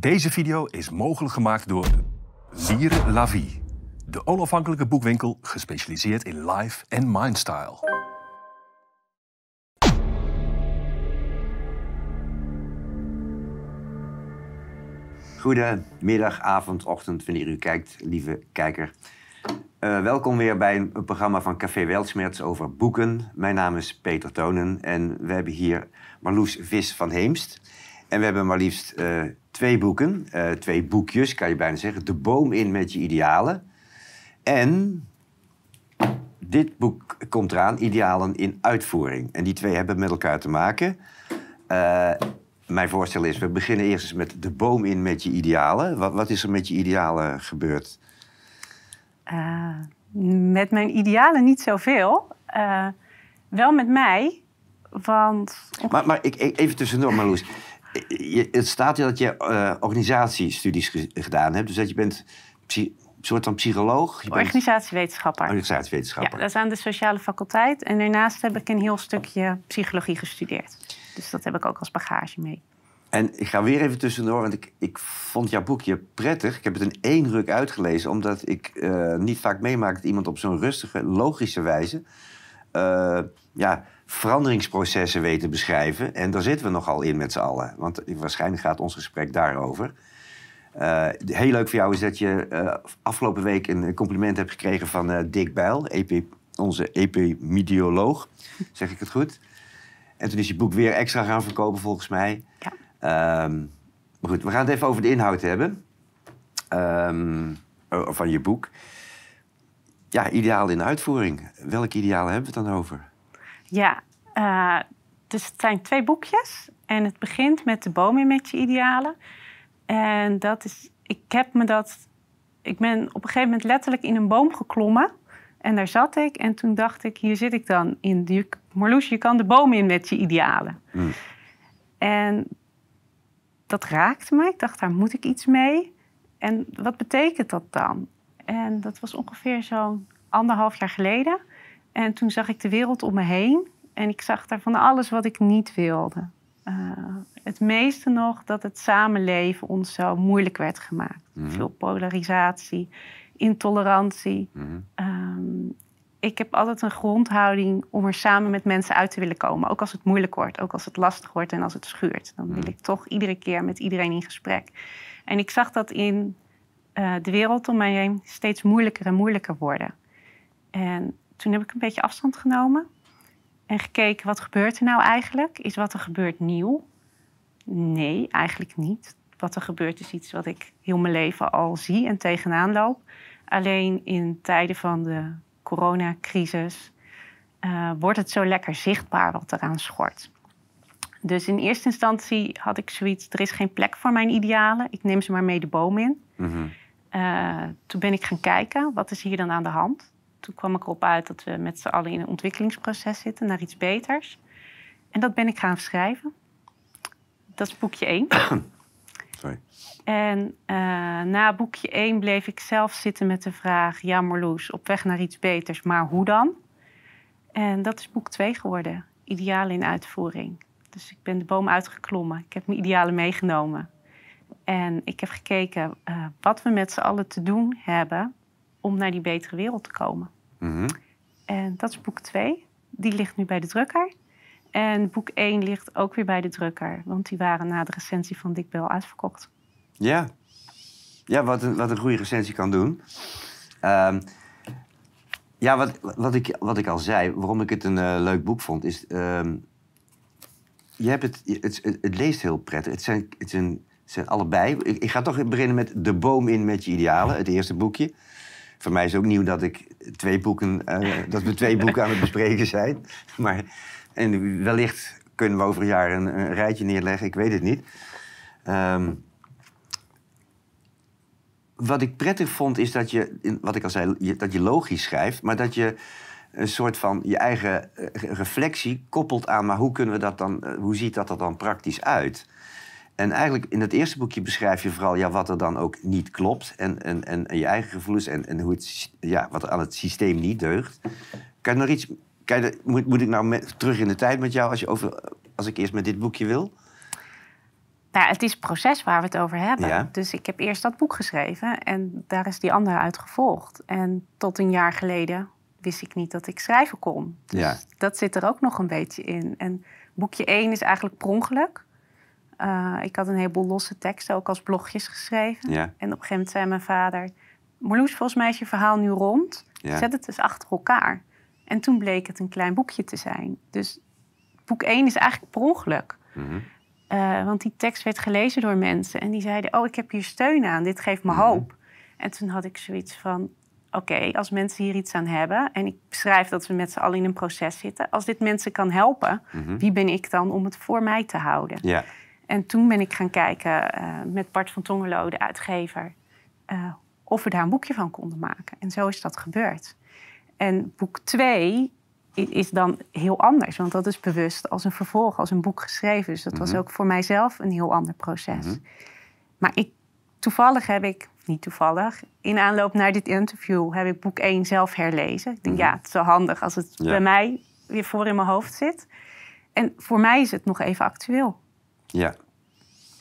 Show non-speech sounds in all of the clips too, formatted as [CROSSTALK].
Deze video is mogelijk gemaakt door Lire La Vie, de onafhankelijke boekwinkel gespecialiseerd in life en mindstyle. Goedemiddag, avond, ochtend, wanneer u kijkt, lieve kijker. Uh, welkom weer bij een, programma van Café Weltsmerts over boeken. Mijn naam is Peter Tonen en we hebben hier Marloes Vis van Heemst. En we hebben maar liefst uh, twee boeken, uh, twee boekjes kan je bijna zeggen. De boom in met je idealen. En dit boek komt eraan, Idealen in uitvoering. En die twee hebben met elkaar te maken. Uh, mijn voorstel is, we beginnen eerst eens met de boom in met je idealen. Wat, wat is er met je idealen gebeurd? Uh, met mijn idealen niet zoveel. Uh, wel met mij, want... Maar, maar ik, even tussendoor, Marloes. Je, het staat hier dat je uh, organisatiestudies gedaan hebt. Dus dat je bent een soort van psycholoog. Je Organisatiewetenschapper. Bent organisatiewetenschapper. Ja, dat is aan de sociale faculteit. En daarnaast heb ik een heel stukje psychologie gestudeerd. Dus dat heb ik ook als bagage mee. En ik ga weer even tussendoor, want ik, ik vond jouw boekje prettig. Ik heb het in één ruk uitgelezen, omdat ik uh, niet vaak meemaak dat iemand op zo'n rustige, logische wijze uh, ja, veranderingsprocessen weet te beschrijven. En daar zitten we nogal in met z'n allen, want waarschijnlijk gaat ons gesprek daarover. Uh, heel leuk voor jou is dat je afgelopen week een compliment hebt gekregen van Dick Bijl, EP, onze epidemioloog. Zeg ik het goed? En toen is je boek weer extra gaan verkopen, volgens mij. Ja. Um, maar goed, we gaan het even over de inhoud hebben. Um, van je boek. Ja, ideaal in uitvoering. Welke idealen hebben we het dan over? Ja, uh, dus het zijn twee boekjes. En het begint met de boom in met je idealen. En dat is, ik heb me dat, ik ben op een gegeven moment letterlijk in een boom geklommen. En daar zat ik en toen dacht ik, hier zit ik dan in. Marloes, je kan de boom in met je idealen. Mm. En dat raakte me. Ik dacht, daar moet ik iets mee. En wat betekent dat dan? En dat was ongeveer zo'n anderhalf jaar geleden. En toen zag ik de wereld om me heen. En ik zag daar van alles wat ik niet wilde. Uh, het meeste nog dat het samenleven ons zo moeilijk werd gemaakt. Mm. Veel polarisatie, intolerantie. Mm. Um, ik heb altijd een grondhouding om er samen met mensen uit te willen komen. Ook als het moeilijk wordt, ook als het lastig wordt en als het schuurt. Dan wil ik toch iedere keer met iedereen in gesprek. En ik zag dat in uh, de wereld om mij heen steeds moeilijker en moeilijker worden. En toen heb ik een beetje afstand genomen en gekeken wat gebeurt er nou eigenlijk? Is wat er gebeurt nieuw? Nee, eigenlijk niet. Wat er gebeurt is iets wat ik heel mijn leven al zie en tegenaan loop. Alleen in tijden van de coronacrisis uh, wordt het zo lekker zichtbaar wat eraan schort. Dus in eerste instantie had ik zoiets, er is geen plek voor mijn idealen. Ik neem ze maar mee de boom in. Mm -hmm. uh, toen ben ik gaan kijken, wat is hier dan aan de hand? Toen kwam ik erop uit dat we met z'n allen in een ontwikkelingsproces zitten naar iets beters. En dat ben ik gaan schrijven. Dat is boekje 1. [COUGHS] Sorry. En uh, na boekje 1 bleef ik zelf zitten met de vraag: Ja, Marloes, op weg naar iets beters, maar hoe dan? En dat is boek 2 geworden: Idealen in uitvoering. Dus ik ben de boom uitgeklommen. Ik heb mijn idealen meegenomen. En ik heb gekeken uh, wat we met z'n allen te doen hebben om naar die betere wereld te komen. Mm -hmm. En dat is boek 2. Die ligt nu bij de drukker. En boek 1 ligt ook weer bij de drukker, want die waren na de recensie van Dick Bell uitverkocht. Ja, ja wat, een, wat een goede recensie kan doen. Um, ja, wat, wat, ik, wat ik al zei, waarom ik het een uh, leuk boek vond, is. Um, je hebt het, het, het, het, leest heel prettig. Het zijn, het zijn, het zijn allebei. Ik, ik, ga toch beginnen met De Boom in met je idealen, het eerste boekje. Voor mij is het ook nieuw dat, ik twee boeken, uh, dat we twee boeken aan het bespreken zijn. Maar, en wellicht kunnen we over een jaar een, rijtje neerleggen, ik weet het niet. Um, wat ik prettig vond is dat je, wat ik al zei, dat je logisch schrijft, maar dat je een soort van je eigen eh, reflectie koppelt aan, maar hoe kunnen we dat dan, eh, hoe ziet dat er dan praktisch uit? En eigenlijk in het eerste boekje beschrijf je vooral ja, wat er dan ook niet klopt en, en, en je eigen gevoelens en, en hoe het, ja, wat er aan het systeem niet deugt. Kan je nog iets, kan je, moet, moet ik nou met, terug in de tijd met jou als, je over, als ik eerst met dit boekje wil? Nou, het is het proces waar we het over hebben. Ja. Dus ik heb eerst dat boek geschreven en daar is die andere uit gevolgd. En tot een jaar geleden wist ik niet dat ik schrijven kon. Dus Ja. dat zit er ook nog een beetje in. En boekje 1 is eigenlijk per ongeluk. Eh, ik had een heleboel losse teksten, ook als blogjes geschreven. Ja. En op een gegeven moment zei mijn vader... Marloes, volgens mij is je verhaal nu rond. Ja. Zet het eens achter elkaar. En toen bleek het een klein boekje te zijn. Dus boek 1 is eigenlijk per ongeluk. Mhm. Eh, want die tekst werd gelezen door mensen. En die zeiden, oh, ik heb hier steun aan. Dit geeft me Mhm. hoop. En toen had ik zoiets van... Oké, als mensen hier iets aan hebben... en ik beschrijf dat we met z'n allen in een proces zitten... als dit mensen kan helpen, Mhm. wie ben ik dan om het voor mij te houden? Ja. En toen ben ik gaan kijken eh, met Bart van Tongerlo, de uitgever... eh, of we daar een boekje van konden maken. En zo is dat gebeurd. En boek 2 is dan heel anders. Want dat is bewust als een vervolg, als een boek geschreven. Dus dat was Mhm. ook voor mijzelf een heel ander proces. Mhm. Maar ik, toevallig heb ik, niet toevallig... in aanloop naar dit interview heb ik boek 1 zelf herlezen. Ik denk, Mhm. ja, het is wel handig als het Ja. bij mij weer voor in mijn hoofd zit. En voor mij is het nog even actueel. Ja.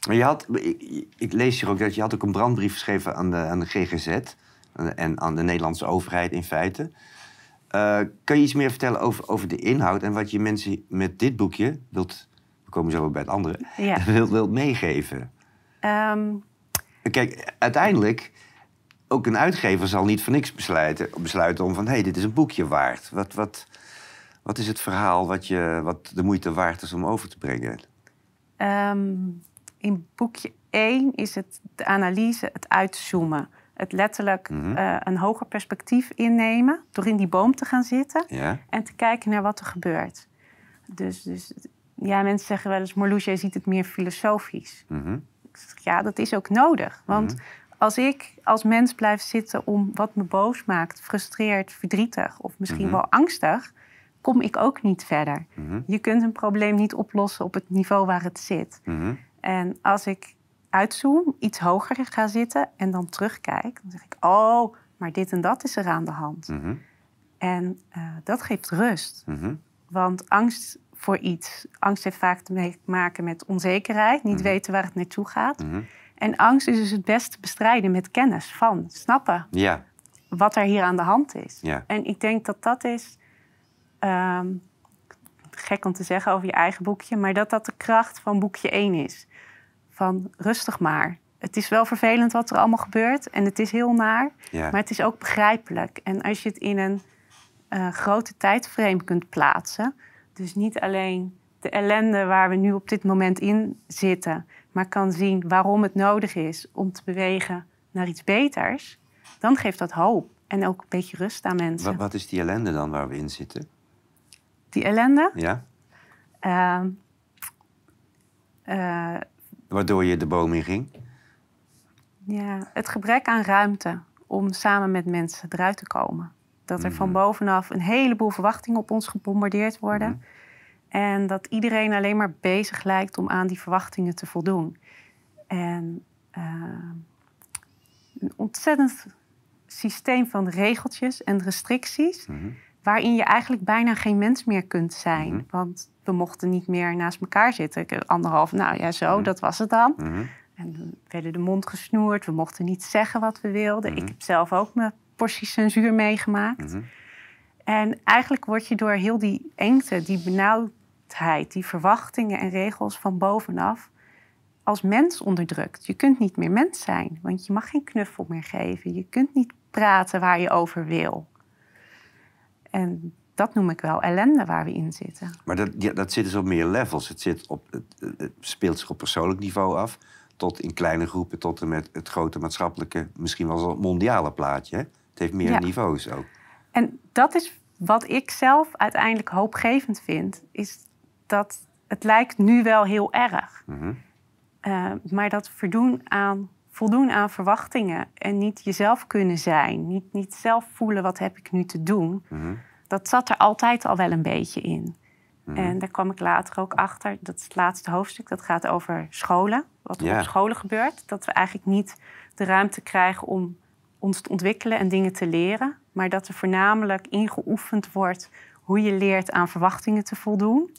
Maar je had, ik, ik lees hier ook dat je had ook een brandbrief geschreven aan de, aan de GGZ en aan de Nederlandse overheid in feite. Eh, kan je iets meer vertellen over, over de inhoud en wat je mensen met dit boekje wilt, we komen zo weer bij het andere, Ja. [LAUGHS] wilt, wilt meegeven? Ehm, Kijk, uiteindelijk, ook een uitgever zal niet voor niks besluiten, besluiten om van, hé, hey, dit is een boekje waard. Wat, wat, wat is het verhaal wat, je, wat de moeite waard is om over te brengen? Ehm, in boekje 1 is het de analyse, het uitzoomen. Het letterlijk Mhm. eh, een hoger perspectief innemen door in die boom te gaan zitten Ja? en te kijken naar wat er gebeurt. Dus, dus ja, mensen zeggen wel eens, Marloes, jij ziet het meer filosofisch. Mhm. Ik zeg, ja, dat is ook nodig. Want Mhm. als ik als mens blijf zitten om wat me boos maakt, frustreerd, verdrietig of misschien wel angstig, kom ik ook niet verder. Mhm. Je kunt een probleem niet oplossen op het niveau waar het zit. Mhm. En als ik uitzoom, iets hoger ga zitten en dan terugkijk, dan zeg ik: Oh, maar dit en dat is er aan de hand. Mhm. En eh, dat geeft rust. Want angst voor iets, angst heeft vaak te maken met onzekerheid, niet weten waar het naartoe gaat. En angst is dus het beste bestrijden met kennis van, snappen Ja, wat er hier aan de hand is. ja. En ik denk dat dat is, ehm, gek om te zeggen over je eigen boekje, maar dat dat de kracht van boekje 1 is. Van rustig maar. Het is wel vervelend wat er allemaal gebeurt en het is heel naar, ja. maar het is ook begrijpelijk. En als je het in een eh, grote tijdframe kunt plaatsen, dus niet alleen de ellende waar we nu op dit moment in zitten, maar kan zien waarom het nodig is om te bewegen naar iets beters, dan geeft dat hoop en ook een beetje rust aan mensen. Wat, wat is die ellende dan waar we in zitten? Die ellende, Ja? ehm, eh, Waardoor je de boom in ging? ja, het gebrek aan ruimte om samen met mensen eruit te komen. Dat er van bovenaf een heleboel verwachtingen op ons gebombardeerd worden. Mhm. En dat iedereen alleen maar bezig lijkt om aan die verwachtingen te voldoen. En eh, een ontzettend systeem van regeltjes en restricties. Mhm. Waarin je eigenlijk bijna geen mens meer kunt zijn. Mhm. Want we mochten niet meer naast elkaar zitten. Anderhalf, nou ja, zo, Mhm. dat was het dan. Mhm. En we werden de mond gesnoerd. We mochten niet zeggen wat we wilden. Ik heb zelf ook mijn portie censuur meegemaakt. En eigenlijk word je door heel die engte, die benauwdheid, die verwachtingen en regels van bovenaf als mens onderdrukt. Je kunt niet meer mens zijn, want je mag geen knuffel meer geven. Je kunt niet praten waar je over wil. En dat noem ik wel ellende waar we in zitten. Maar dat, ja, dat zit dus op meer levels. Het, zit op, het, het speelt zich op persoonlijk niveau af. Tot in kleine groepen, tot en met het grote maatschappelijke, misschien wel zo'n mondiale plaatje. Hè? Het heeft meer Ja. niveaus ook. En dat is wat ik zelf uiteindelijk hoopgevend vind, is dat het lijkt nu wel heel erg. Uh, maar dat voldoen aan, voldoen aan verwachtingen en niet jezelf kunnen zijn, niet, niet zelf voelen wat heb ik nu te doen, Mhm. dat zat er altijd al wel een beetje in. Mhm. En daar kwam ik later ook achter, dat is het laatste hoofdstuk, dat gaat over scholen, wat er op scholen gebeurt. Dat we eigenlijk niet de ruimte krijgen om ons te ontwikkelen en dingen te leren, maar dat er voornamelijk ingeoefend wordt hoe je leert aan verwachtingen te voldoen.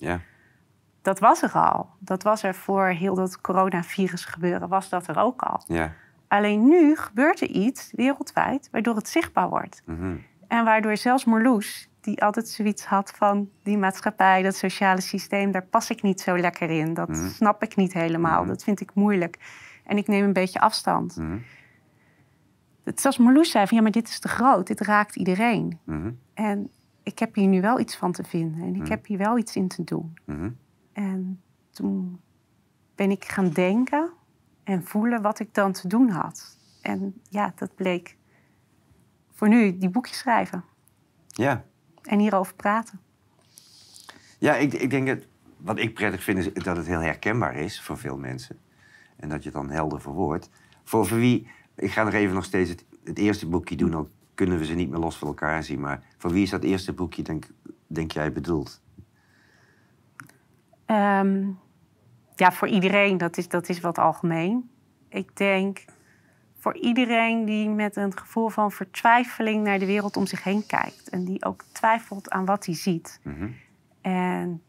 Dat was er al. Dat was er voor heel dat coronavirus gebeuren, was dat er ook al. Ja. Alleen nu gebeurt er iets wereldwijd waardoor het zichtbaar wordt. Mhm. En waardoor zelfs Marloes, die altijd zoiets had van die maatschappij, dat sociale systeem, daar pas ik niet zo lekker in. Dat Mhm. snap ik niet helemaal. Mhm. Dat vind ik moeilijk. En ik neem een beetje afstand. Het, zelfs Marloes zei van ja, maar dit is te groot. Dit raakt iedereen. En ik heb hier nu wel iets van te vinden. En ik heb hier wel iets in te doen. En toen ben ik gaan denken en voelen wat ik dan te doen had. En ja, dat bleek voor nu die boekjes schrijven Ja. en hierover praten. Ja, ik, ik denk dat wat ik prettig vind is dat het heel herkenbaar is voor veel mensen. En dat je het dan helder verwoordt. Voor, voor wie, ik ga nog even nog steeds het, het eerste boekje doen, al kunnen we ze niet meer los van elkaar zien. Maar voor wie is dat eerste boekje, denk, denk jij, bedoeld? Ehm, ja, voor iedereen, dat is, dat is wat algemeen. Ik denk voor iedereen die met een gevoel van vertwijfeling naar de wereld om zich heen kijkt. En die ook twijfelt aan wat hij ziet. Mhm. En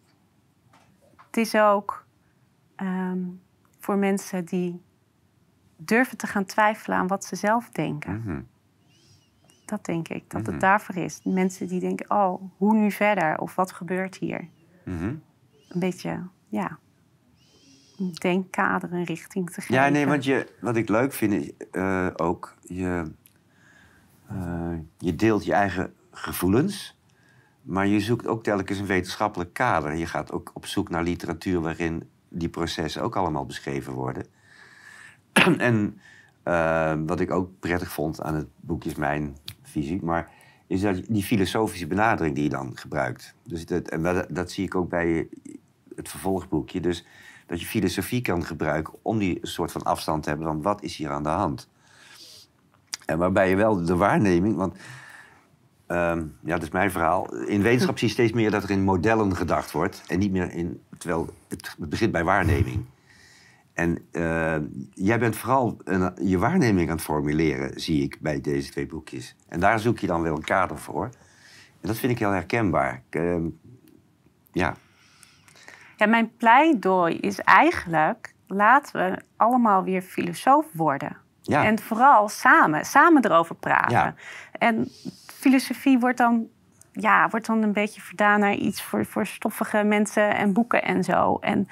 het is ook ehm, voor mensen die durven te gaan twijfelen aan wat ze zelf denken. Mhm. Dat denk ik, dat Mhm. het daarvoor is. Mensen die denken, oh, hoe nu verder? Of wat gebeurt hier? Mhm. Een beetje, ja, een denkkader, een richting te geven. Ja, nee, want je, wat ik leuk vind is eh, ook, je, eh, je deelt je eigen gevoelens, maar je zoekt ook telkens een wetenschappelijk kader. Je gaat ook op zoek naar literatuur waarin die processen ook allemaal beschreven worden. [CLEARS THROAT] en eh, wat ik ook prettig vond aan het boek is mijn visie, maar is dat die filosofische benadering die je dan gebruikt. Dus dat, en dat, dat zie ik ook bij het vervolgboekje. Dus dat je filosofie kan gebruiken om die soort van afstand te hebben van wat is hier aan de hand. En waarbij je wel de waarneming, want ehm, ja, dat is mijn verhaal. In wetenschap zie je steeds meer dat er in modellen gedacht wordt en niet meer in, terwijl het, begint bij waarneming. En eh, jij bent vooral een, je waarneming aan het formuleren, zie ik bij deze twee boekjes. En daar zoek je dan wel een kader voor. En dat vind ik heel herkenbaar. Ehm, ja, Ja, mijn pleidooi is eigenlijk, laten we allemaal weer filosoof worden. ja. En vooral samen, samen erover praten. Ja. En filosofie wordt dan, ja, wordt dan een beetje verdaan naar iets voor, voor stoffige mensen en boeken en zo. En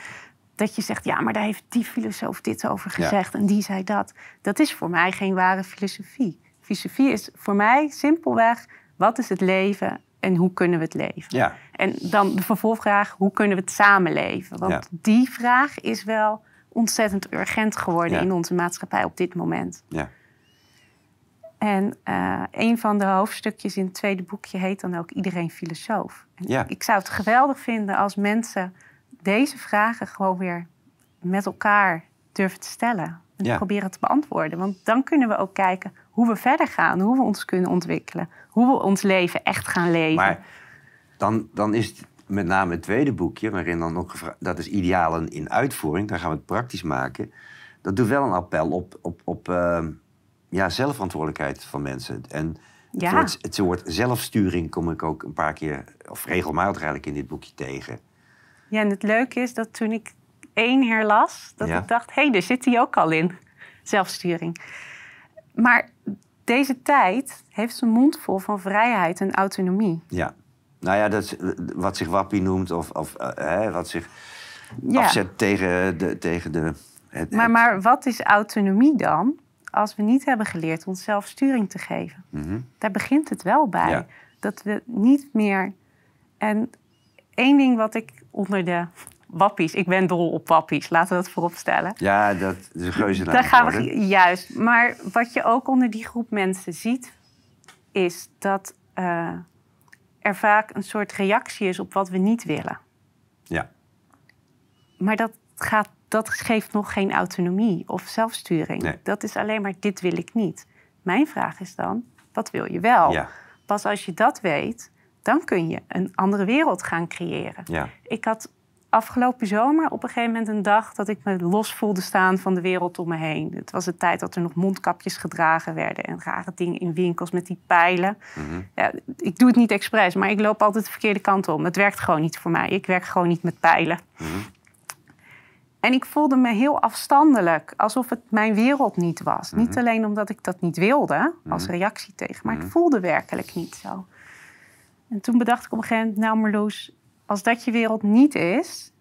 dat je zegt, ja, maar daar heeft die filosoof dit over Ja. gezegd en die zei dat. Dat is voor mij geen ware filosofie. Filosofie is voor mij simpelweg, wat is het leven en hoe kunnen we het leven? ja. En dan de vervolgvraag, hoe kunnen we het samenleven? Want Ja. die vraag is wel ontzettend urgent geworden Ja. in onze maatschappij op dit moment. ja. En eh, een van de hoofdstukjes in het tweede boekje heet dan ook Iedereen filosoof. En Ja. Ik zou het geweldig vinden als mensen deze vragen gewoon weer met elkaar durven te stellen. En Ja. proberen te beantwoorden. Want dan kunnen we ook kijken hoe we verder gaan, hoe we ons kunnen ontwikkelen, hoe we ons leven echt gaan leven. Maar dan, dan is het met name het tweede boekje, waarin dan ook gevraagd... dat is idealen in uitvoering, daar gaan we het praktisch maken. Dat doet wel een appel op, op, op ehm, ja, zelfverantwoordelijkheid van mensen. En het, woord, het woord zelfsturing kom ik ook een paar keer... of regelmatig eigenlijk in dit boekje tegen. Ja, en het leuke is dat toen ik één herlas, dat Ja. ik dacht, hé, hey, daar zit die ook al in. Zelfsturing. Maar deze tijd heeft zijn mond vol van vrijheid en autonomie. Ja. Nou ja, dat is, eh, wat zich wappie noemt of, of eh, hè, wat zich Ja. afzet tegen de... Tegen de het, Maar, het- maar wat is autonomie dan als we niet hebben geleerd onszelf sturing te geven? Mhm. Daar begint het wel bij. Ja. Dat we niet meer. En één ding wat ik onder de wappies, ik ben dol op wappies, laten we dat voorop stellen. Ja, dat is een geuze Daar gaan we juist. Maar wat je ook onder die groep mensen ziet, is dat eh, er vaak een soort reactie is op wat we niet willen. Ja. Maar dat, gaat, dat geeft nog geen autonomie of zelfsturing. Nee. Dat is alleen maar dit wil ik niet. Mijn vraag is dan, wat wil je wel? Ja. Pas als je dat weet, dan kun je een andere wereld gaan creëren. Ja. Ik had afgelopen zomer op een gegeven moment een dag dat ik me los voelde staan van de wereld om me heen. Het was de tijd dat er nog mondkapjes gedragen werden en rare dingen in winkels met die pijlen. Mhm. Ja, ik doe het niet expres, maar ik loop altijd de verkeerde kant om. Het werkt gewoon niet voor mij. Ik werk gewoon niet met pijlen. Mhm. En ik voelde me heel afstandelijk, alsof het mijn wereld niet was. Niet Mhm. alleen omdat ik dat niet wilde, als reactie tegen, maar het voelde werkelijk niet zo. En toen bedacht ik op een gegeven moment, nou Marloes, als dat je wereld niet is,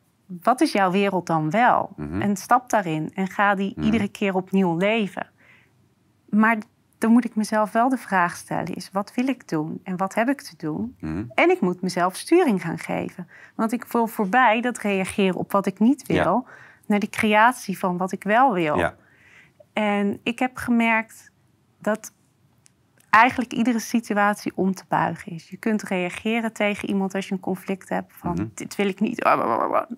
wat is jouw wereld dan wel? Mhm. En stap daarin en ga die Mhm. iedere keer opnieuw leven. Maar dan moet ik mezelf wel de vraag stellen, is wat wil ik doen en wat heb ik te doen? Mhm. En ik moet mezelf sturing gaan geven. Want ik wil voorbij dat reageren op wat ik niet wil, Ja. naar de creatie van wat ik wel wil. Ja. En ik heb gemerkt dat eigenlijk iedere situatie om te buigen is. Je kunt reageren tegen iemand als je een conflict hebt van Mhm. dit wil ik niet.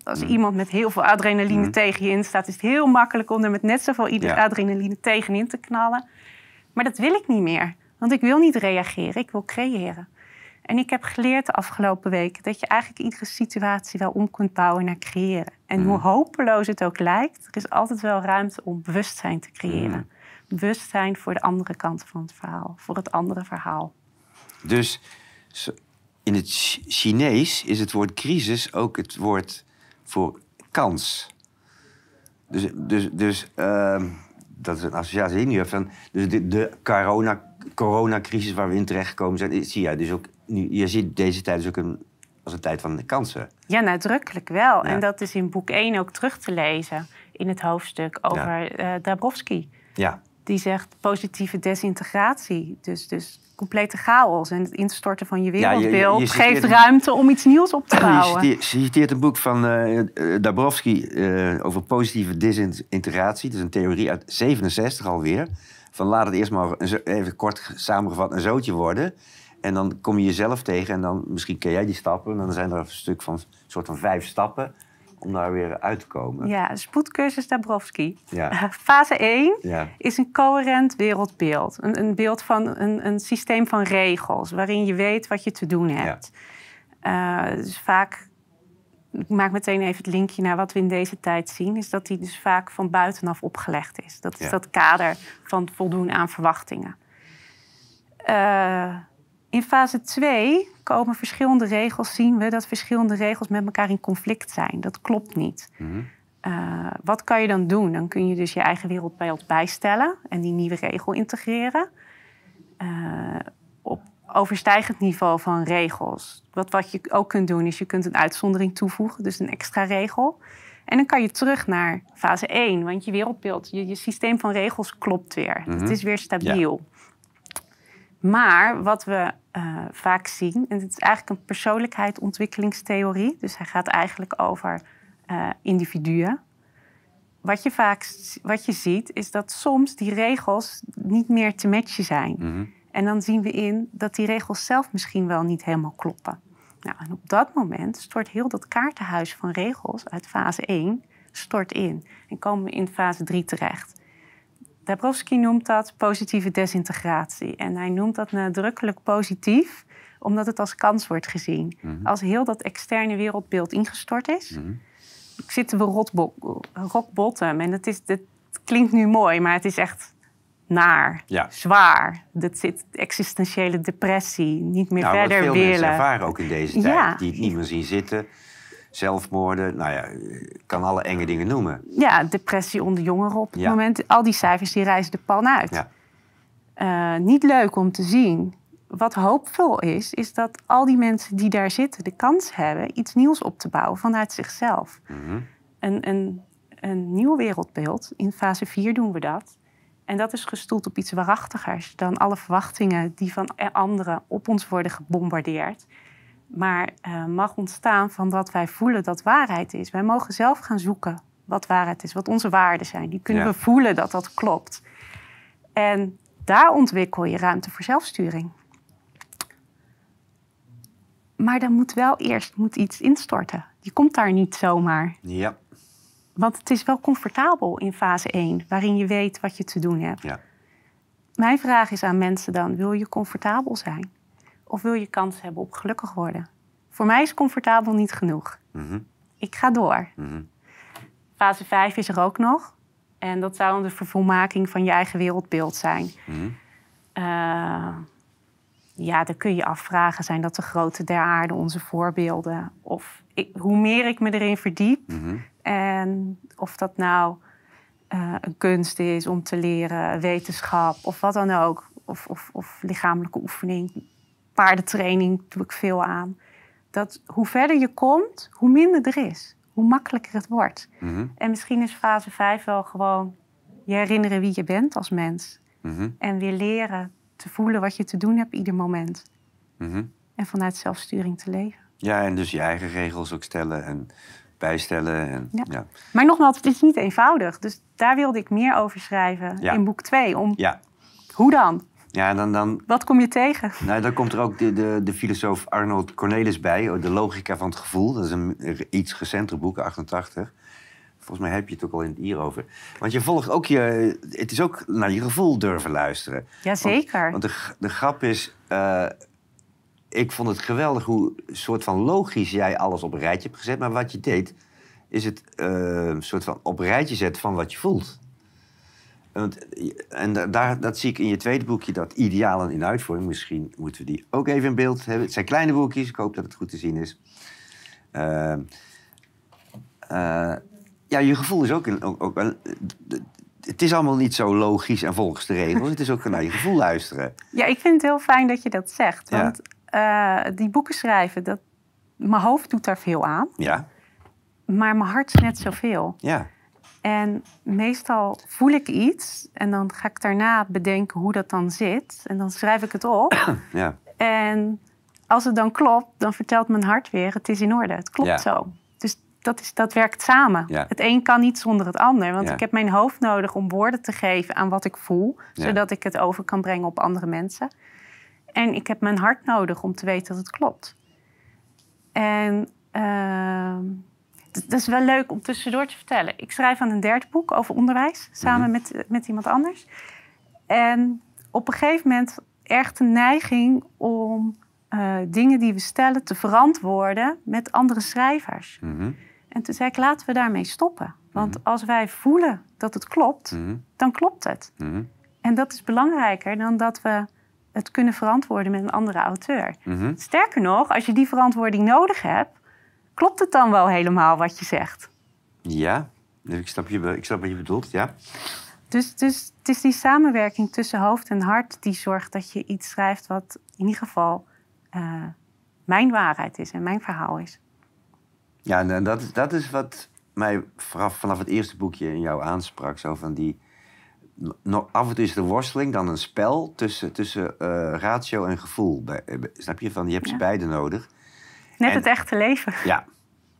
Als Mhm. iemand met heel veel adrenaline Mhm. tegen je in staat, is het heel makkelijk om er met net zoveel Ja. adrenaline tegenin te knallen. Maar dat wil ik niet meer, want ik wil niet reageren, ik wil creëren. En ik heb geleerd de afgelopen weken dat je eigenlijk iedere situatie wel om kunt bouwen naar creëren. En hoe hopeloos het ook lijkt, er is altijd wel ruimte om bewustzijn te creëren. Bewustzijn voor de andere kant van het verhaal, voor het andere verhaal. Dus in het Ch- Chinees is het woord crisis ook het woord voor kans. Dus, dus, dus ehm, dat is een associatie die je nu hebt van dus de, de corona, coronacrisis waar we in terechtgekomen zijn, is- zie jij dus ook nu. Je ziet deze tijd dus ook een, als een tijd van kansen. Ja, nadrukkelijk wel. Ja. En dat is in boek 1 ook terug te lezen in het hoofdstuk over eh Dabrowski. Ja, Die zegt positieve desintegratie. Dus, dus complete chaos en het instorten van je je- je- wereldbeeld je geeft een- ruimte om iets nieuws op te je bouwen. citeert, citeert een boek van eh, eh, Dabrowski eh, over positieve desintegratie. Dat is een theorie uit 67 alweer. Van laat het eerst maar een even kort samengevat een zootje worden. En dan kom je jezelf tegen en dan misschien ken jij die stappen. En dan zijn er een stuk van een soort van vijf stappen om daar weer uit te komen. Ja, spoedcursus Dabrowski. Ja. [LAUGHS] Fase 1 Ja. is een coherent wereldbeeld. Een, een beeld van een, een systeem van regels waarin je weet wat je te doen hebt. Eh, dus vaak, ik maak meteen even het linkje naar wat we in deze tijd zien, is dat die dus vaak van buitenaf opgelegd is. Dat is dat kader van voldoen aan verwachtingen. Eh, in fase 2 komen verschillende regels, zien we dat verschillende regels met elkaar in conflict zijn. Dat klopt niet. Mhm. Eh, wat kan je dan doen? Dan kun je dus je eigen wereldbeeld bijstellen en die nieuwe regel integreren. Eh, op overstijgend niveau van regels. Wat, wat je ook kunt doen, is je kunt een uitzondering toevoegen, dus een extra regel. En dan kan je terug naar fase 1, want je wereldbeeld, je, je systeem van regels klopt weer. Mhm. Het is weer stabiel. Maar wat we eh, vaak zien, en het is eigenlijk een persoonlijkheidsontwikkelingstheorie, dus hij gaat eigenlijk over eh, individuen. Wat je vaak wat je ziet, is dat soms die regels niet meer te matchen zijn. Mhm. En dan zien we in dat die regels zelf misschien wel niet helemaal kloppen. Nou, en op dat moment stort heel dat kaartenhuis van regels uit fase 1 stort in. En komen we in fase 3 terecht. Dabrowski noemt dat positieve desintegratie. En hij noemt dat nadrukkelijk positief, omdat het als kans wordt gezien. Mhm. Als heel dat externe wereldbeeld ingestort is, Mhm. zitten we rock bottom. En het, is, het klinkt nu mooi, maar het is echt naar, Ja. zwaar. Dat zit existentiële depressie, niet meer Nou, verder veel willen. mensen ervaren ook in deze tijd. Ja. Die het niet meer zien zitten. Zelfmoorden, nou ja, ik kan alle enge dingen noemen. Ja, depressie onder jongeren op het Ja. moment. Al die cijfers die reizen de pan uit. Ja. Eh, niet leuk om te zien. Wat hoopvol is, is dat al die mensen die daar zitten de kans hebben iets nieuws op te bouwen vanuit zichzelf. Mhm. Een, een, een nieuw wereldbeeld. In fase 4 doen we dat. En dat is gestoeld op iets waarachtigers dan alle verwachtingen die van anderen op ons worden gebombardeerd. Maar eh, mag ontstaan van dat wij voelen dat waarheid is. Wij mogen zelf gaan zoeken wat waarheid is, wat onze waarden zijn. Die kunnen Ja. we voelen dat dat klopt. En daar ontwikkel je ruimte voor zelfsturing. Maar dan moet wel eerst moet iets instorten. Die komt daar niet zomaar. Ja, Want het is wel comfortabel in fase 1, waarin je weet wat je te doen hebt. ja. Mijn vraag is aan mensen dan: wil je comfortabel zijn? Of wil je kans hebben op gelukkig worden? Voor mij is comfortabel niet genoeg. Mhm. Ik ga door. Mhm. Fase 5 is er ook nog. En dat zou de vervolmaking van je eigen wereldbeeld zijn. Mhm. Eh, ja, dan kun je afvragen: zijn dat de grote der aarde onze voorbeelden? Of ik, hoe meer ik me erin verdiep. En of dat nou eh, een kunst is om te leren, wetenschap of wat dan ook. Of, of, of lichamelijke oefening, paardentraining doe ik veel aan. Dat hoe verder je komt, hoe minder er is. Hoe makkelijker het wordt. Mhm, En misschien is fase 5 wel gewoon je herinneren wie je bent als mens. mhm, En weer leren te voelen wat je te doen hebt ieder moment. mhm. En vanuit zelfsturing te leven. Ja, en dus je eigen regels ook stellen en bijstellen. En, ja. Ja. Ja. Maar nogmaals, het is niet eenvoudig. Dus daar wilde ik meer over schrijven Ja. in boek 2. Om Ja, hoe dan? En dan, dan, Wat kom je tegen? nou, dan komt er ook de, de, de filosoof Arnold Cornelis bij. oh, De logica van het gevoel. Dat is een iets recenter boek, 88. Volgens mij heb je het ook al in het hier over. Want je volgt ook je... Het is ook naar je gevoel durven luisteren. Jazeker. Want de, g- de grap is... eh, ik vond het geweldig hoe soort van logisch jij alles op een rijtje hebt gezet. Maar wat je deed, is het een soort van op een rijtje zetten van wat je voelt. Want, en da- daar, dat zie ik in je tweede boekje, dat idealen in uitvoering. Misschien moeten we die ook even in beeld hebben. Het zijn kleine boekjes, ik hoop dat het goed te zien is. Eh, eh, ja, je gevoel is ook, ook, ook een- het is allemaal niet zo logisch en volgens de regels. Het is ook naar je gevoel luisteren. Ja, ik vind het heel fijn dat je dat zegt. Ja. Want eh, die boeken schrijven, dat, mijn hoofd doet daar veel aan. Ja, Maar mijn hart is net zoveel. ja, En meestal voel ik iets en dan ga ik daarna bedenken hoe dat dan zit. En dan schrijf ik het op. [CLEARS THROAT] ja. En als het dan klopt, dan vertelt mijn hart weer: het is in orde, het klopt Ja. zo. Dus dat, is, dat werkt samen. Ja. Het een kan niet zonder het ander. Want ik heb mijn hoofd nodig om woorden te geven aan wat ik voel, zodat ik het over kan brengen op andere mensen. En ik heb mijn hart nodig om te weten dat het klopt. En ehm, dat is wel leuk om tussendoor te vertellen. Ik schrijf aan een derde boek over onderwijs, samen Mhm. met, met iemand anders. En op een gegeven moment erg de neiging om eh, dingen die we stellen te verantwoorden met andere schrijvers. Mhm, En toen zei ik, laten we daarmee stoppen. Want als wij voelen dat het klopt, mhm, dan klopt het. mhm, En dat is belangrijker dan dat we het kunnen verantwoorden met een andere auteur. mhm. Sterker nog, als je die verantwoording nodig hebt, klopt het dan wel helemaal wat je zegt. Ja, ik snap, je, ik snap wat je bedoelt, ja. Dus, dus het is die samenwerking tussen hoofd en hart die zorgt dat je iets schrijft wat in ieder geval eh, mijn waarheid is en mijn verhaal is. Ja, en, dat, is- dat is wat mij vanaf, vanaf het eerste boekje in jou aansprak. Zo van die, nog, af en toe is de worsteling dan een spel tussen, tussen eh, ratio en gevoel. Bij- eh, snap je? Van, je hebt ze beide nodig. Net En- het echte leven. Ja,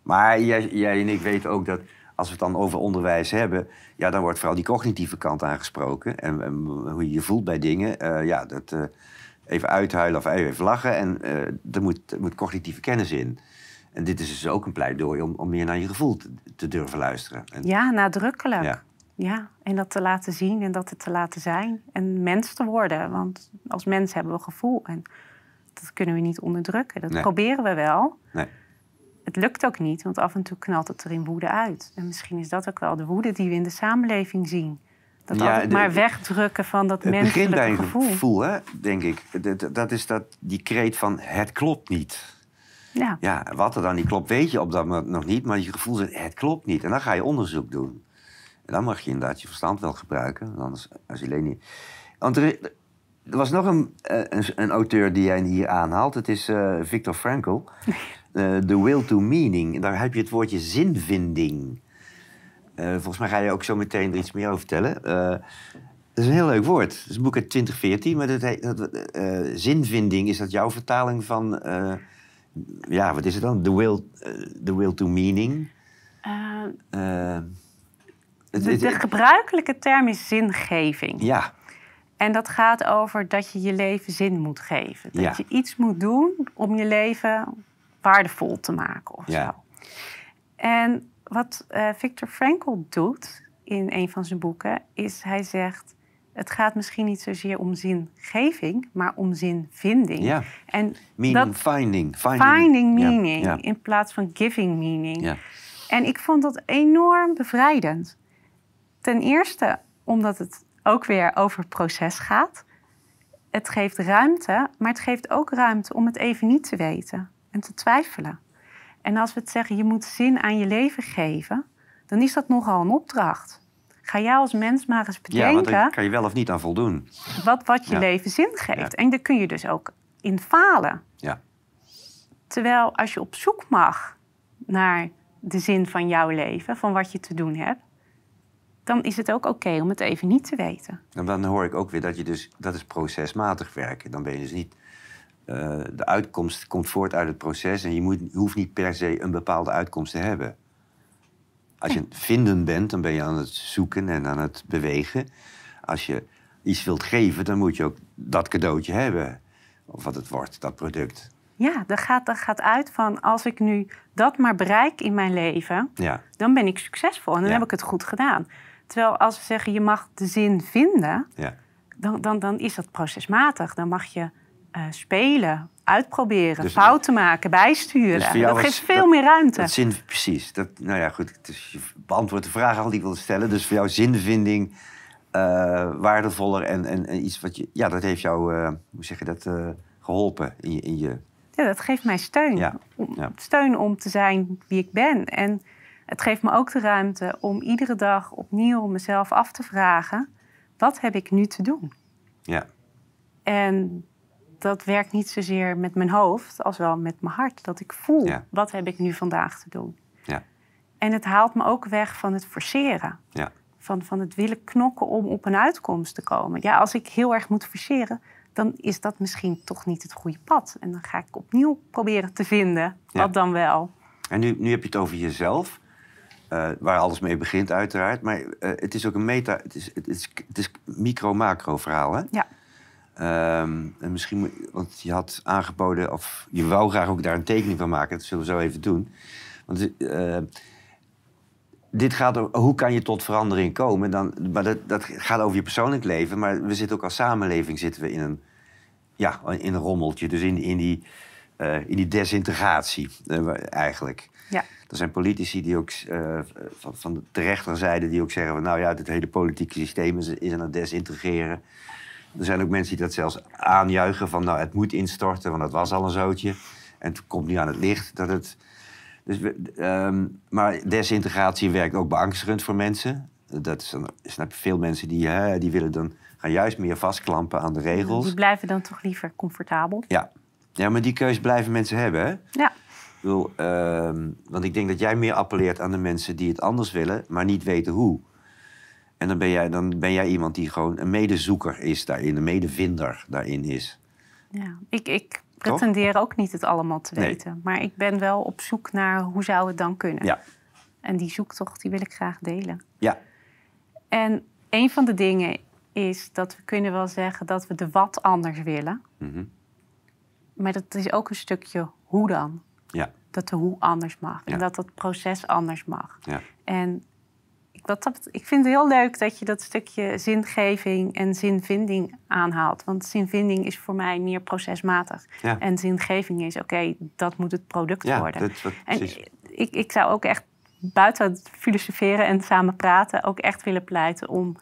maar jij, jij en ik weten ook dat als we het dan over onderwijs hebben, ja, dan wordt vooral die cognitieve kant aangesproken. En, en hoe je je voelt bij dingen. eh, ja, dat, eh, even uithuilen of even lachen. En eh er, moet, er moet cognitieve kennis in. En dit is dus ook een pleidooi om, om meer naar je gevoel te, te durven luisteren. En, Ja, nadrukkelijk. Ja. Ja. en dat te laten zien en dat het te laten zijn. En mens te worden. Want als mens hebben we gevoel. En dat kunnen we niet onderdrukken. Dat Nee. proberen we wel. Nee. Het lukt ook niet, want af en toe knalt het er in woede uit. En misschien is dat ook wel de woede die we in de samenleving zien. Dat Ja, altijd de- maar wegdrukken van dat het menselijke bij een gevoel. gevoel, hè, denk ik. Dat, dat is dat, die kreet van het klopt niet. Ja. Ja, wat er dan niet klopt, weet je op dat moment nog niet. Maar je gevoel zegt, het klopt niet. En dan ga je onderzoek doen. En dan mag je inderdaad je verstand wel gebruiken. Anders als je alleen niet... Want er, er was nog een, eh, een, een auteur die jij hier aanhaalt. Het is eh Viktor Frankl. [LAUGHS] Eh, The Will to Meaning. Daar heb je het woordje zinvinding. Volgens mij ga je ook zo meteen er iets meer over vertellen. Dat is een heel leuk woord. Het is een boek uit 2014. Maar dat, heet- dat, zinvinding, is dat jouw vertaling van... ja, wat is het dan? The will, the will to meaning. De, de gebruikelijke term is zingeving. ja, En dat gaat over dat je je leven zin moet geven. Dat Ja. je iets moet doen om je leven waardevol te maken of Ja. zo. En wat eh Viktor Frankl doet in een van zijn boeken, is hij zegt... het gaat misschien niet zozeer om zingeving, maar om zinvinding. ja. En Meaning dat finding. finding Ja, meaning Ja, in plaats van giving meaning. ja. En ik vond dat enorm bevrijdend. Ten eerste omdat het ook weer over proces gaat. Het geeft ruimte, maar het geeft ook ruimte om het even niet te weten en te twijfelen. En als we het zeggen, je moet zin aan je leven geven, dan is dat nogal een opdracht. Ga jij als mens maar eens Ja, bedenken daar kan je wel of niet aan voldoen. wat, wat je Ja. leven zin geeft. Ja. En daar kun je dus ook in falen. Ja. Terwijl als je op zoek mag naar de zin van jouw leven, van wat je te doen hebt, dan is het ook oké om het even niet te weten. En dan hoor ik ook weer dat je dus, dat is procesmatig werken. Dan ben je dus niet, eh, de uitkomst komt voort uit het proces en je, moet, je hoeft niet per se een bepaalde uitkomst te hebben. Als je aan het vinden bent, dan ben je aan het zoeken en aan het bewegen. Als je iets wilt geven, dan moet je ook dat cadeautje hebben. Of wat het wordt, dat product. Ja, dat gaat, dat gaat uit van als ik nu dat maar bereik in mijn leven, Ja, dan ben ik succesvol en dan Ja. heb ik het goed gedaan. Terwijl als we zeggen je mag de zin vinden, ja. dan, dan, dan is dat procesmatig. Dan mag je eh, spelen, uitproberen, Dus- fouten maken, bijsturen. Dus dat geeft veel dat- meer ruimte. Dat zin, precies. Dat, nou ja, goed. Is, je beantwoordt de vraag al die ik wilde stellen. Dus voor jou zinvinding eh, waardevoller en, en, en iets wat je... Ja, dat heeft jou, eh, hoe zeg je dat, eh, geholpen in je... In je Ja, dat geeft mij steun. Ja. Steun om te zijn wie ik ben. En het geeft me ook de ruimte om iedere dag opnieuw mezelf af te vragen: wat heb ik nu te doen? ja, En dat werkt niet zozeer met mijn hoofd als wel met mijn hart. Dat ik voel, Ja. wat heb ik nu vandaag te doen? ja, En het haalt me ook weg van het forceren. ja. Van, van het willen knokken om op een uitkomst te komen. Ja, als ik heel erg moet forceren, dan is dat misschien toch niet het goede pad. En dan ga ik opnieuw proberen te vinden, Ja. wat dan wel. En nu, nu heb je het over jezelf. Eh, waar alles mee begint uiteraard. Maar eh, het is ook een meta... Het is, het is, het is micro-macro verhaal, hè? Ja. Ehm, en misschien, want je had aangeboden, of je wou graag ook daar een tekening van maken. Dat zullen we zo even doen. Want eh, dit gaat over hoe kan je tot verandering komen. Dan, maar dat, dat gaat over je persoonlijk leven. Maar we zitten ook als samenleving zitten we in een, ja, in een rommeltje. Dus in, in, die, in die desintegratie eigenlijk. Ja. Er zijn politici die ook eh, van, van de rechterzijde die ook zeggen van nou ja, het hele politieke systeem is, is aan het desintegreren. Er zijn ook mensen die dat zelfs aanjuichen van nou het moet instorten, want dat was al een zootje. En het komt nu aan het licht dat het. Dus ehm, maar desintegratie werkt ook beangstigend voor mensen. Dat is dan, snap je, veel mensen die, hè, die willen dan gaan juist meer vastklampen aan de regels. Die blijven dan toch liever comfortabel. Ja. ja, maar die keus blijven mensen hebben. Hè? Ja, Ik bedoel, ehm, want ik denk dat jij meer appelleert aan de mensen die het anders willen, maar niet weten hoe. En dan ben jij, dan ben jij iemand die gewoon een medezoeker is daarin, een medevinder daarin is. ja. Ik, ik pretendeer ook niet het allemaal te Nee. weten. Maar ik ben wel op zoek naar hoe zou het dan kunnen. Ja, En die zoektocht die wil ik graag delen. ja, En een van de dingen is dat we kunnen wel zeggen dat we de wat anders willen. mhm, Maar dat is ook een stukje hoe dan. Ja, Dat de hoe anders mag. En dat het proces anders mag. ja, En ik, dat, vind het heel leuk dat je dat stukje zingeving en zinvinding aanhaalt. Want zinvinding is voor mij meer procesmatig. ja. En zingeving is, oké, dat moet het product ja worden. dat, En ik, ik zou ook echt buiten het filosoferen en samen praten... ook echt willen pleiten om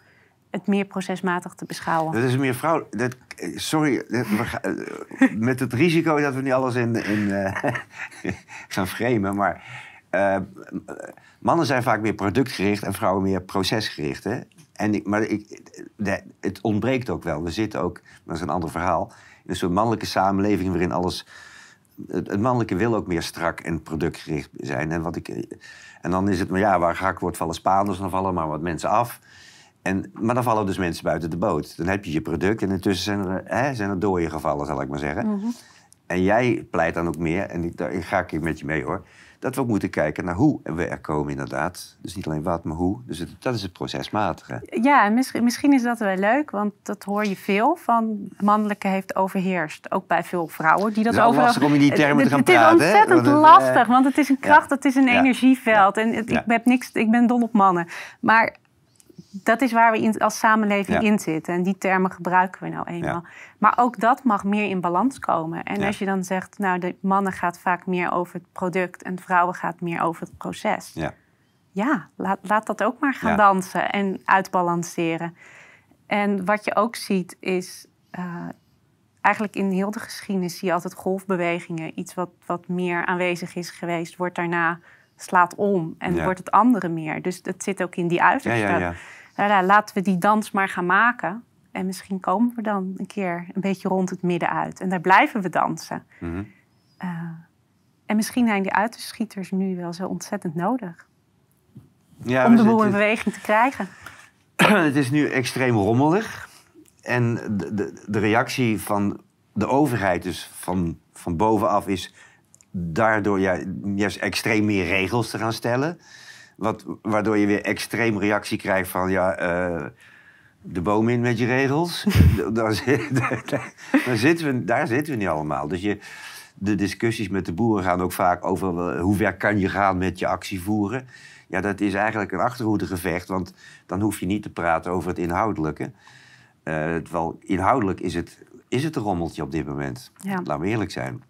het meer procesmatig te beschouwen. Dat is meer vrouw. Dat, sorry, eh, met het risico dat we nu alles in, in eh, [LAUGHS] gaan framen. Maar eh, mannen zijn vaak meer productgericht en vrouwen meer procesgericht. Hè? En ik, maar ik, het ontbreekt ook wel. We zitten ook, dat is een ander verhaal, in een soort mannelijke samenleving waarin alles. Het, mannelijke wil ook meer strak en productgericht zijn. En, wat ik, en dan is het, maar ja, waar gehakt wordt vallen Spaanders, dan vallen maar wat mensen af. En, maar dan vallen dus mensen buiten de boot. Dan heb je je product en intussen zijn er, hè, zijn er dooien gevallen, zal ik maar zeggen. Mhm. En jij pleit dan ook meer, en ik, daar ga ik met je mee hoor, dat we ook moeten kijken naar hoe we er komen inderdaad. Dus niet alleen wat, maar hoe. Dus het, dat is het procesmatige. Ja, en misschien, misschien is dat wel leuk, want dat hoor je veel van mannelijke heeft overheerst. Ook bij veel vrouwen die dat Het is wel over. lastig om in die termen te gaan het, Het praten, is hè? ontzettend het, lastig, eh, want het is een kracht, het is een Ja. energieveld. En het- Ja. ik, heb niks, ik ben dol op mannen. Maar dat is waar we in, als samenleving Ja. in zitten. En die termen gebruiken we nou eenmaal. Ja. Maar ook dat mag meer in balans komen. En Ja. als je dan zegt, nou, de mannen gaat vaak meer over het product en vrouwen gaat meer over het proces. Ja. Ja, laat, laat dat ook maar gaan dansen en uitbalanceren. En wat je ook ziet is, eh, eigenlijk in heel de geschiedenis zie je altijd golfbewegingen. Iets wat, wat meer aanwezig is geweest, wordt daarna slaat om en wordt het andere meer. Dus dat zit ook in die Ja, uiterste. Nou ja, laten we die dans maar gaan maken. En misschien komen we dan een keer een beetje rond het midden uit. En daar blijven we dansen. Mhm. Eh, en misschien zijn die uiterschieters nu wel zo ontzettend nodig. Ja, om de boel in beweging te krijgen. [CLEARS THROAT] het is nu extreem rommelig. En de, de, de reactie van de overheid, dus van, van bovenaf, is daardoor ju- juist extreem meer regels te gaan stellen. Wat, waardoor je weer extreem reactie krijgt van ja, eh, de boom in met je regels. [LAUGHS] daar, zit- daar, zitten we, daar zitten we niet allemaal. Dus je, de discussies met de boeren gaan ook vaak over eh, hoe ver kan je gaan met je actie voeren. Ja, dat is eigenlijk een achterhoedegevecht, want dan hoef je niet te praten over het inhoudelijke. Eh, terwijl inhoudelijk is het, is het een rommeltje op dit moment. Ja. Laten we eerlijk zijn.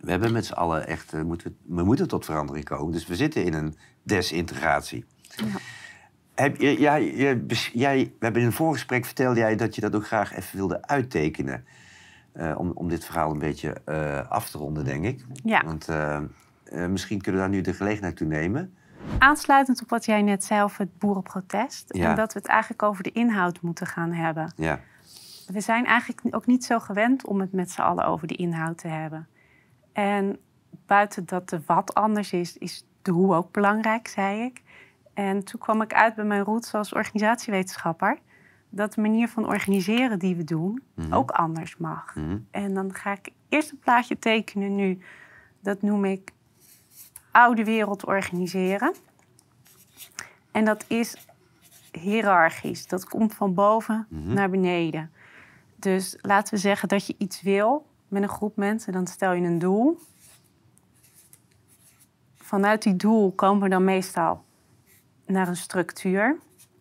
We hebben met z'n allen echt, moeten, we moeten tot verandering komen. Dus we zitten in een desintegratie. Heb, je, jij, je, bes- jij, we hebben in een voorgesprek vertelde jij dat je dat ook graag even wilde uittekenen. Eh, om, om dit verhaal een beetje eh, af te ronden, denk ik. Ja. Want eh, misschien kunnen we daar nu de gelegenheid toe nemen. Aansluitend op wat jij net zei over het boerenprotest. Ja. En dat we het eigenlijk over de inhoud moeten gaan hebben. Ja. We zijn eigenlijk ook niet zo gewend om het met z'n allen over de inhoud te hebben. En buiten dat de wat anders is, is de hoe ook belangrijk, zei ik. En toen kwam ik uit bij mijn roots als organisatiewetenschapper. Dat de manier van organiseren die we doen ook anders mag. Mhm. En dan ga ik eerst een plaatje tekenen nu. Dat noem ik oude wereld organiseren. En dat is hiërarchisch. Dat komt van boven naar beneden. Dus laten we zeggen dat je iets wil met een groep mensen. Dan stel je een doel. Vanuit die doel komen we dan meestal naar een structuur.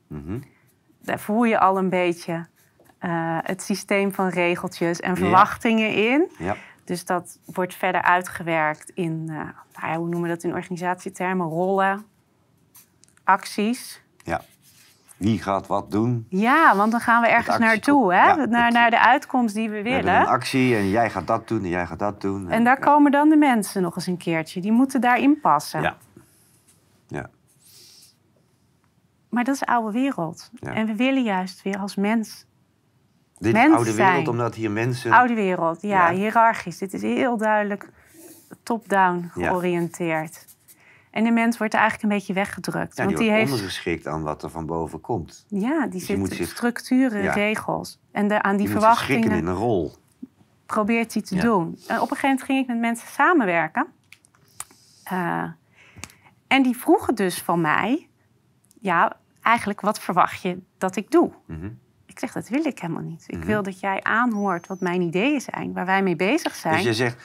Mhm. Daar voel je al een beetje eh, het systeem van regeltjes en verwachtingen in. Ja. Dus dat wordt verder uitgewerkt in, eh, nou ja, hoe noemen we dat in organisatietermen? Rollen, acties. ja. Wie gaat wat doen? Ja, want dan gaan we ergens naartoe, hè? ja, naar, het- naar de uitkomst die we We willen. een actie en jij gaat dat doen en jij gaat dat doen. En daar ja. komen dan de mensen nog eens een keertje. Die moeten daarin passen. Ja. Ja. Maar dat is oude wereld. Ja. En we willen juist weer als mens Dit is Mens oude wereld, zijn. omdat hier mensen... Oude wereld, ja, hiërarchisch. Dit is heel duidelijk top-down Ja. georiënteerd. En de mens wordt er eigenlijk een beetje weggedrukt. ja, want die heeft, ondergeschikt aan wat er van boven komt. ja, die je zit moet zich- structuren, regels. En de, aan die moet schikken verwachtingen in een rol. probeert hij te Ja. doen. En op een gegeven moment ging ik met mensen samenwerken. Eh, en die vroegen dus van mij... ja, eigenlijk wat verwacht je dat ik doe? Mhm. Ik zeg, dat wil ik helemaal niet. Ik Mhm. wil dat jij aanhoort wat mijn ideeën zijn, waar wij mee bezig zijn. Dus je zegt...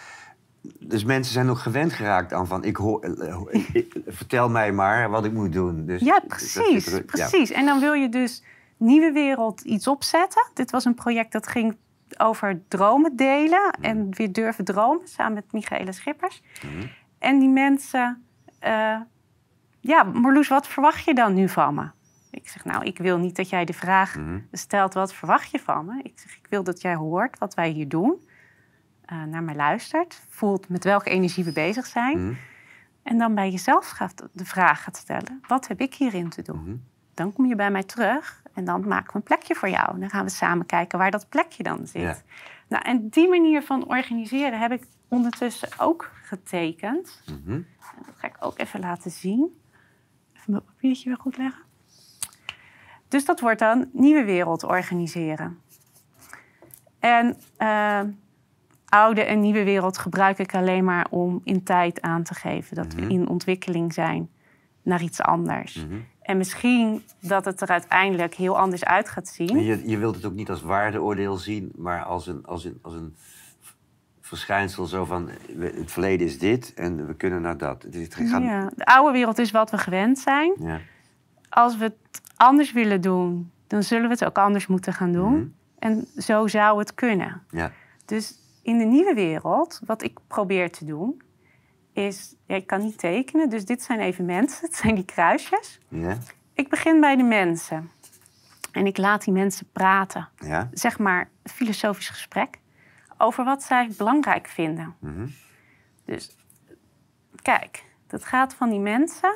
Dus mensen zijn ook gewend geraakt aan van... Ik hoor, eh, eh, vertel mij maar wat ik moet doen. Dus Ja, dat precies. ja. precies. En dan wil je dus Nieuwe Wereld iets opzetten. Dit was een project dat ging over dromen delen en weer durven dromen, samen met Michaela Schippers. Mhm. En die mensen, eh, ja, Marloes, wat verwacht je dan nu van me? Ik zeg, nou, ik wil niet dat jij de vraag Mhm. stelt, wat verwacht je van me? Ik zeg, ik wil dat jij hoort wat wij hier doen, eh, naar mij luistert, voelt met welke energie we bezig zijn. Mhm. En dan bij jezelf gaat, de vraag gaat stellen: wat heb ik hierin te doen? Mhm. Dan kom je bij mij terug en dan maken we een plekje voor jou. Dan gaan we samen kijken waar dat plekje dan zit. Ja. Nou, en die manier van organiseren heb ik ondertussen ook getekend. Mhm. Dat ga ik ook even laten zien. Even mijn papiertje weer goed leggen. Dus dat wordt dan nieuwe wereld organiseren. En eh, oude en nieuwe wereld gebruik ik alleen maar om in tijd aan te geven dat we Mhm. in ontwikkeling zijn naar iets anders. Mhm. En misschien dat het er uiteindelijk heel anders uit gaat zien. En Je, je wilt het ook niet als waardeoordeel zien, maar als een, als een, als een verschijnsel zo van... Het verleden is dit en we kunnen naar dat. Het, gaat, Ja, de oude wereld is wat we gewend zijn. Ja. Als we het anders willen doen, dan zullen we het ook anders moeten gaan doen. Mhm. En zo zou het kunnen. Ja. Dus in de nieuwe wereld, wat ik probeer te doen, is... Ja, ik kan niet tekenen, dus dit zijn even mensen. [LAUGHS] Het zijn die kruisjes. Ja. Ik begin bij de mensen. En ik laat die mensen praten. Ja. Zeg maar een filosofisch gesprek over wat zij belangrijk vinden. Mhm. Dus kijk, Dat gaat van die mensen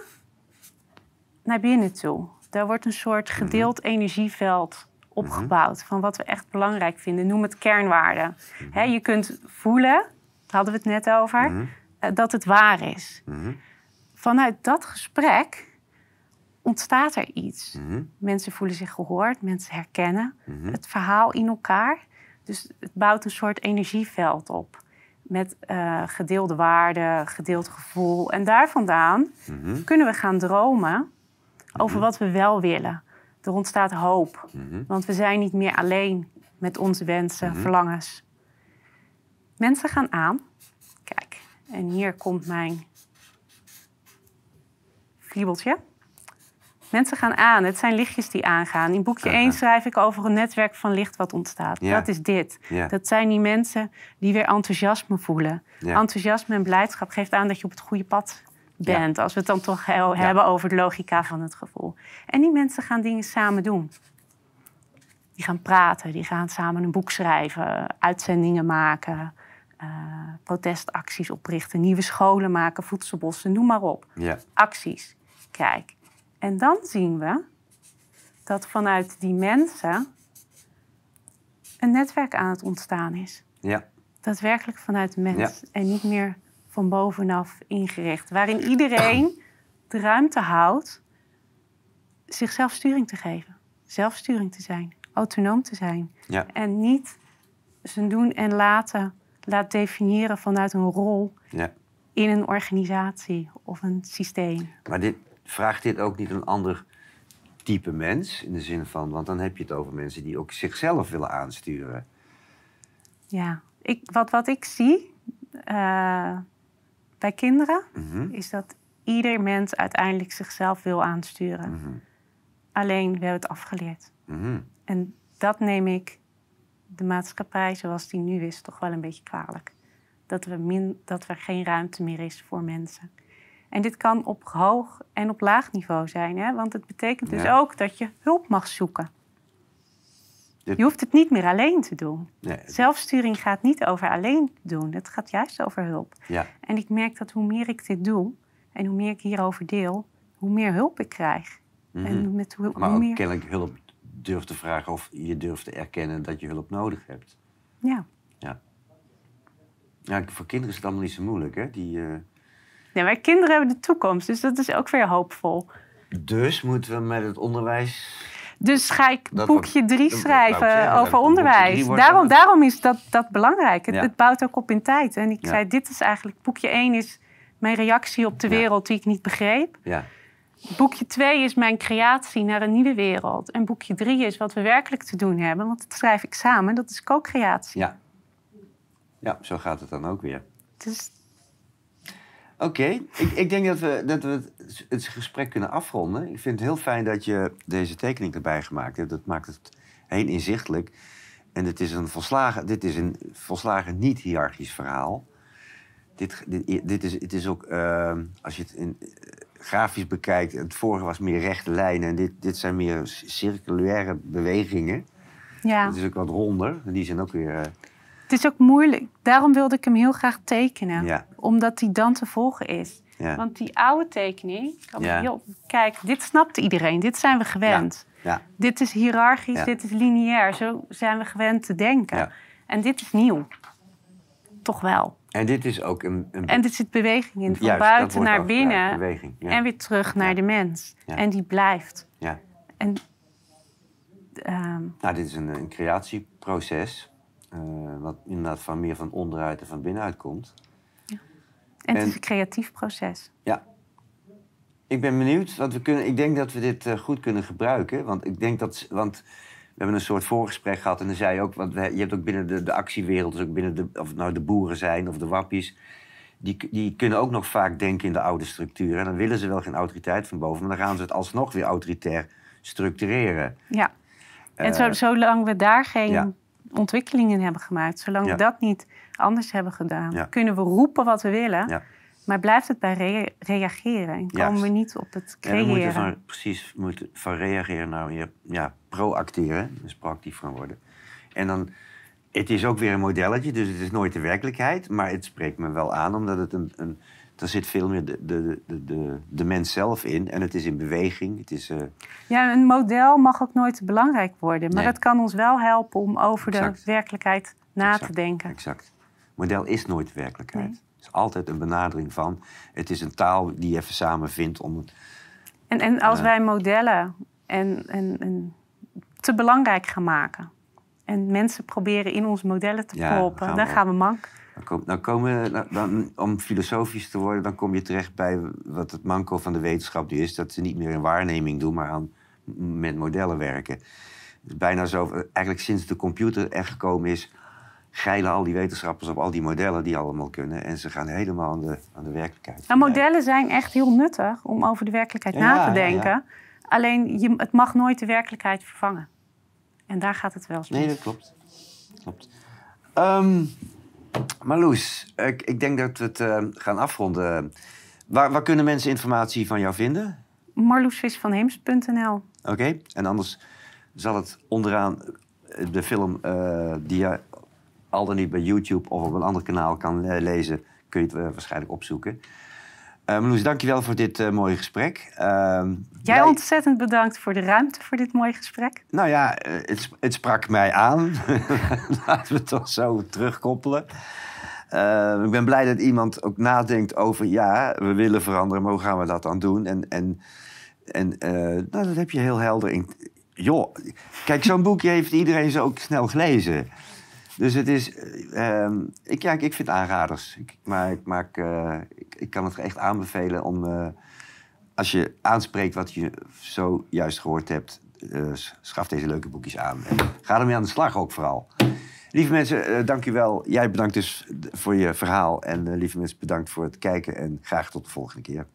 naar binnen toe. Daar wordt een soort gedeeld energieveld opgebouwd van wat we echt belangrijk vinden. Noem het kernwaarden. Hè, je kunt voelen, daar hadden we het net over, eh, dat het waar is. Vanuit dat gesprek ontstaat er iets. Mensen voelen zich gehoord, mensen herkennen het verhaal in elkaar. Dus het bouwt een soort energieveld op. Met eh, gedeelde waarden, gedeeld gevoel. En daar vandaan kunnen we gaan dromen over wat we wel willen. Er ontstaat hoop. Want we zijn niet meer alleen met onze wensen, verlangens. Mensen gaan aan. Kijk, en hier komt mijn kriebeltje. Mensen gaan aan. Het zijn lichtjes die aangaan. In boekje Aha. 1 schrijf ik over een netwerk van licht wat ontstaat. Ja. Dat is dit. Ja. Dat zijn die mensen die weer enthousiasme voelen. Ja. Enthousiasme en blijdschap geeft aan dat je op het goede pad bent. Als we het dan toch he- hebben over de logica van het gevoel. En die mensen gaan dingen samen doen. Die gaan praten, die gaan samen een boek schrijven, uitzendingen maken, eh, protestacties oprichten, nieuwe scholen maken, voedselbossen, noem maar op Ja. acties. Kijk, en dan zien we dat vanuit die mensen een netwerk aan het ontstaan is. Ja. Daadwerkelijk vanuit de mens en niet meer van bovenaf ingericht. Waarin iedereen de ruimte houdt zichzelf sturing te geven. Zelfsturing te zijn, autonoom te zijn. Ja. En niet zijn doen en laten laat definiëren vanuit een rol ja. in een organisatie of een systeem. Maar dit, vraagt dit ook niet een ander type mens? In de zin van, want dan heb je het over mensen die ook zichzelf willen aansturen. Ja, ik, wat, wat ik zie eh, bij kinderen Mhm. is dat ieder mens uiteindelijk zichzelf wil aansturen. Mhm. Alleen we hebben het afgeleerd. Mhm. En dat neem ik de maatschappij zoals die nu is toch wel een beetje kwalijk. Dat, we min, dat er geen ruimte meer is voor mensen. En dit kan op hoog en op laag niveau zijn. Hè? Want het betekent dus Ja. ook dat je hulp mag zoeken. Je hoeft het niet meer alleen te doen. Nee, Zelfsturing gaat niet over alleen doen. Het gaat juist over hulp. ja. En ik merk dat hoe meer ik dit doe en hoe meer ik hierover deel, hoe meer hulp ik krijg. En met hoe, Mhm. Maar hoe ook meer. kennelijk hulp durft te vragen of je durft te erkennen dat je hulp nodig hebt. Ja. Ja. Ja, voor kinderen is het allemaal niet zo moeilijk, hè? Die, eh, Nee, maar kinderen hebben de toekomst, dus dat is ook weer hoopvol. Dus moeten we met het onderwijs... Dus ga ik Dat boekje wordt- drie schrijven zeggen, over onderwijs. Daarom, daarom is dat, dat belangrijk. Het, Ja. het bouwt ook op in tijd. En ik Ja. zei, dit is eigenlijk... Boekje één is mijn reactie op de wereld die ik niet begreep. Ja, Boekje 2 is mijn creatie naar een nieuwe wereld. En boekje 3 is wat we werkelijk te doen hebben. Want dat schrijf ik samen. Dat is co-creatie. ja. Ja, zo gaat het dan ook weer. Dus Oké, ik, ik denk dat we, dat we het, het gesprek kunnen afronden. Ik vind het heel fijn dat je deze tekening erbij gemaakt hebt. Dat maakt het heel inzichtelijk. En het is een volslagen, dit is een volslagen niet-hierarchisch verhaal. Dit, dit, dit is, het is ook, eh, als je het in, eh, grafisch bekijkt... het vorige was meer rechte lijnen... en dit, dit zijn meer circulaire bewegingen. ja, Het is ook wat ronder. Die zijn ook weer... eh, het is ook moeilijk. Daarom wilde ik hem heel graag tekenen. Ja. Omdat die dan te volgen is. ja. Want die oude tekening... Kan Ja. heel, kijk, dit snapt iedereen. Dit zijn we gewend. Dit is hiërarchisch, dit is lineair. Zo zijn we gewend te denken. En dit is nieuw. Toch wel. En dit is ook een... een En er zit beweging in. Van Juist, buiten naar binnen. beweging. En weer terug naar de mens. En die blijft. Ja. En ehm, Nou, dit is een, een creatieproces. Eh, wat inderdaad van meer van onderuit en van binnenuit komt. en het En- is een creatief proces. Ja. Ik ben benieuwd. Want we kunnen, ik denk dat we dit eh, goed kunnen gebruiken. Want ik denk dat. Want we hebben een soort voorgesprek gehad. En dan zei je ook. Want je hebt ook binnen de, de actiewereld. Dus ook binnen de. Of nou de boeren zijn of de wappies. Die, die kunnen ook nog vaak denken in de oude structuren. En dan willen ze wel geen autoriteit van boven. Maar dan gaan ze het alsnog weer autoritair structureren. Ja. En Eh, zo, zolang we daar geen ja. Ontwikkelingen hebben gemaakt, zolang we dat niet anders hebben gedaan, kunnen we roepen wat we willen, maar blijft het bij rea- reageren en komen Juist. we niet op het Ja, we creëren. moeten van, precies moeten van reageren naar weer ja, proacteren. Dus proactief gaan worden. En dan, het is ook weer een modelletje, dus het is nooit de werkelijkheid. Maar het spreekt me wel aan, omdat het een, een Er zit veel meer de, de, de, de, de mens zelf in. En het is in beweging. Het is, eh, Ja, een model mag ook nooit te belangrijk worden. Maar dat kan ons wel helpen om over de werkelijkheid na te denken. Exact. Model is nooit werkelijkheid. Het is altijd een benadering van. Het is een taal die je even samen vindt om. En, en als wij modellen en, en, en te belangrijk gaan maken... en mensen proberen in onze modellen te proppen, gaan dan gaan we mank. Dan kom, dan komen, dan, om filosofisch te worden, dan kom je terecht bij wat het manco van de wetenschap nu is: dat ze niet meer in waarneming doen, maar aan, met modellen werken. Het is bijna zo, eigenlijk sinds de computer er gekomen is, geilen al die wetenschappers op al die modellen die allemaal kunnen. En ze gaan helemaal aan de, aan de werkelijkheid. Nou, modellen zijn echt heel nuttig om over de werkelijkheid Ja, na te ja. denken. Alleen, je, het mag nooit de werkelijkheid vervangen. En daar gaat het wel Nee, dat klopt. klopt. Marloes, ik, ik denk dat we het eh, gaan afronden. Waar, waar kunnen mensen informatie van jou vinden? Marloesvisvanheems.nl Oké, en anders zal het onderaan eh, de film eh, die je al dan niet bij YouTube of op een ander kanaal kan lezen, kun je het waarschijnlijk opzoeken. Uh, Marloes, dankjewel voor dit eh, mooie gesprek. Ehm, Jij wij- ontzettend bedankt voor de ruimte voor dit mooie gesprek. Nou ja, eh, het, het sprak mij aan. [LAUGHS] Laten we het toch zo terugkoppelen. Eh, ik ben blij dat iemand ook nadenkt over... ja, we willen veranderen, maar hoe gaan we dat dan doen? En, en, en nou, dat heb je heel helder in... Joh, kijk, zo'n boekje heeft iedereen zo ook snel gelezen. Dus het is... eh, ehm, ik, ja, ik vind aanraders. Ik, maar ik, maak, eh, ik, kan het echt aanbevelen om... eh, als je aanspreekt wat je zojuist gehoord hebt, schaf deze leuke boekjes aan. En ga ermee aan de slag ook vooral. Lieve mensen, dank wel. Jij bedankt dus voor je verhaal. En lieve mensen, bedankt voor het kijken. En graag tot de volgende keer.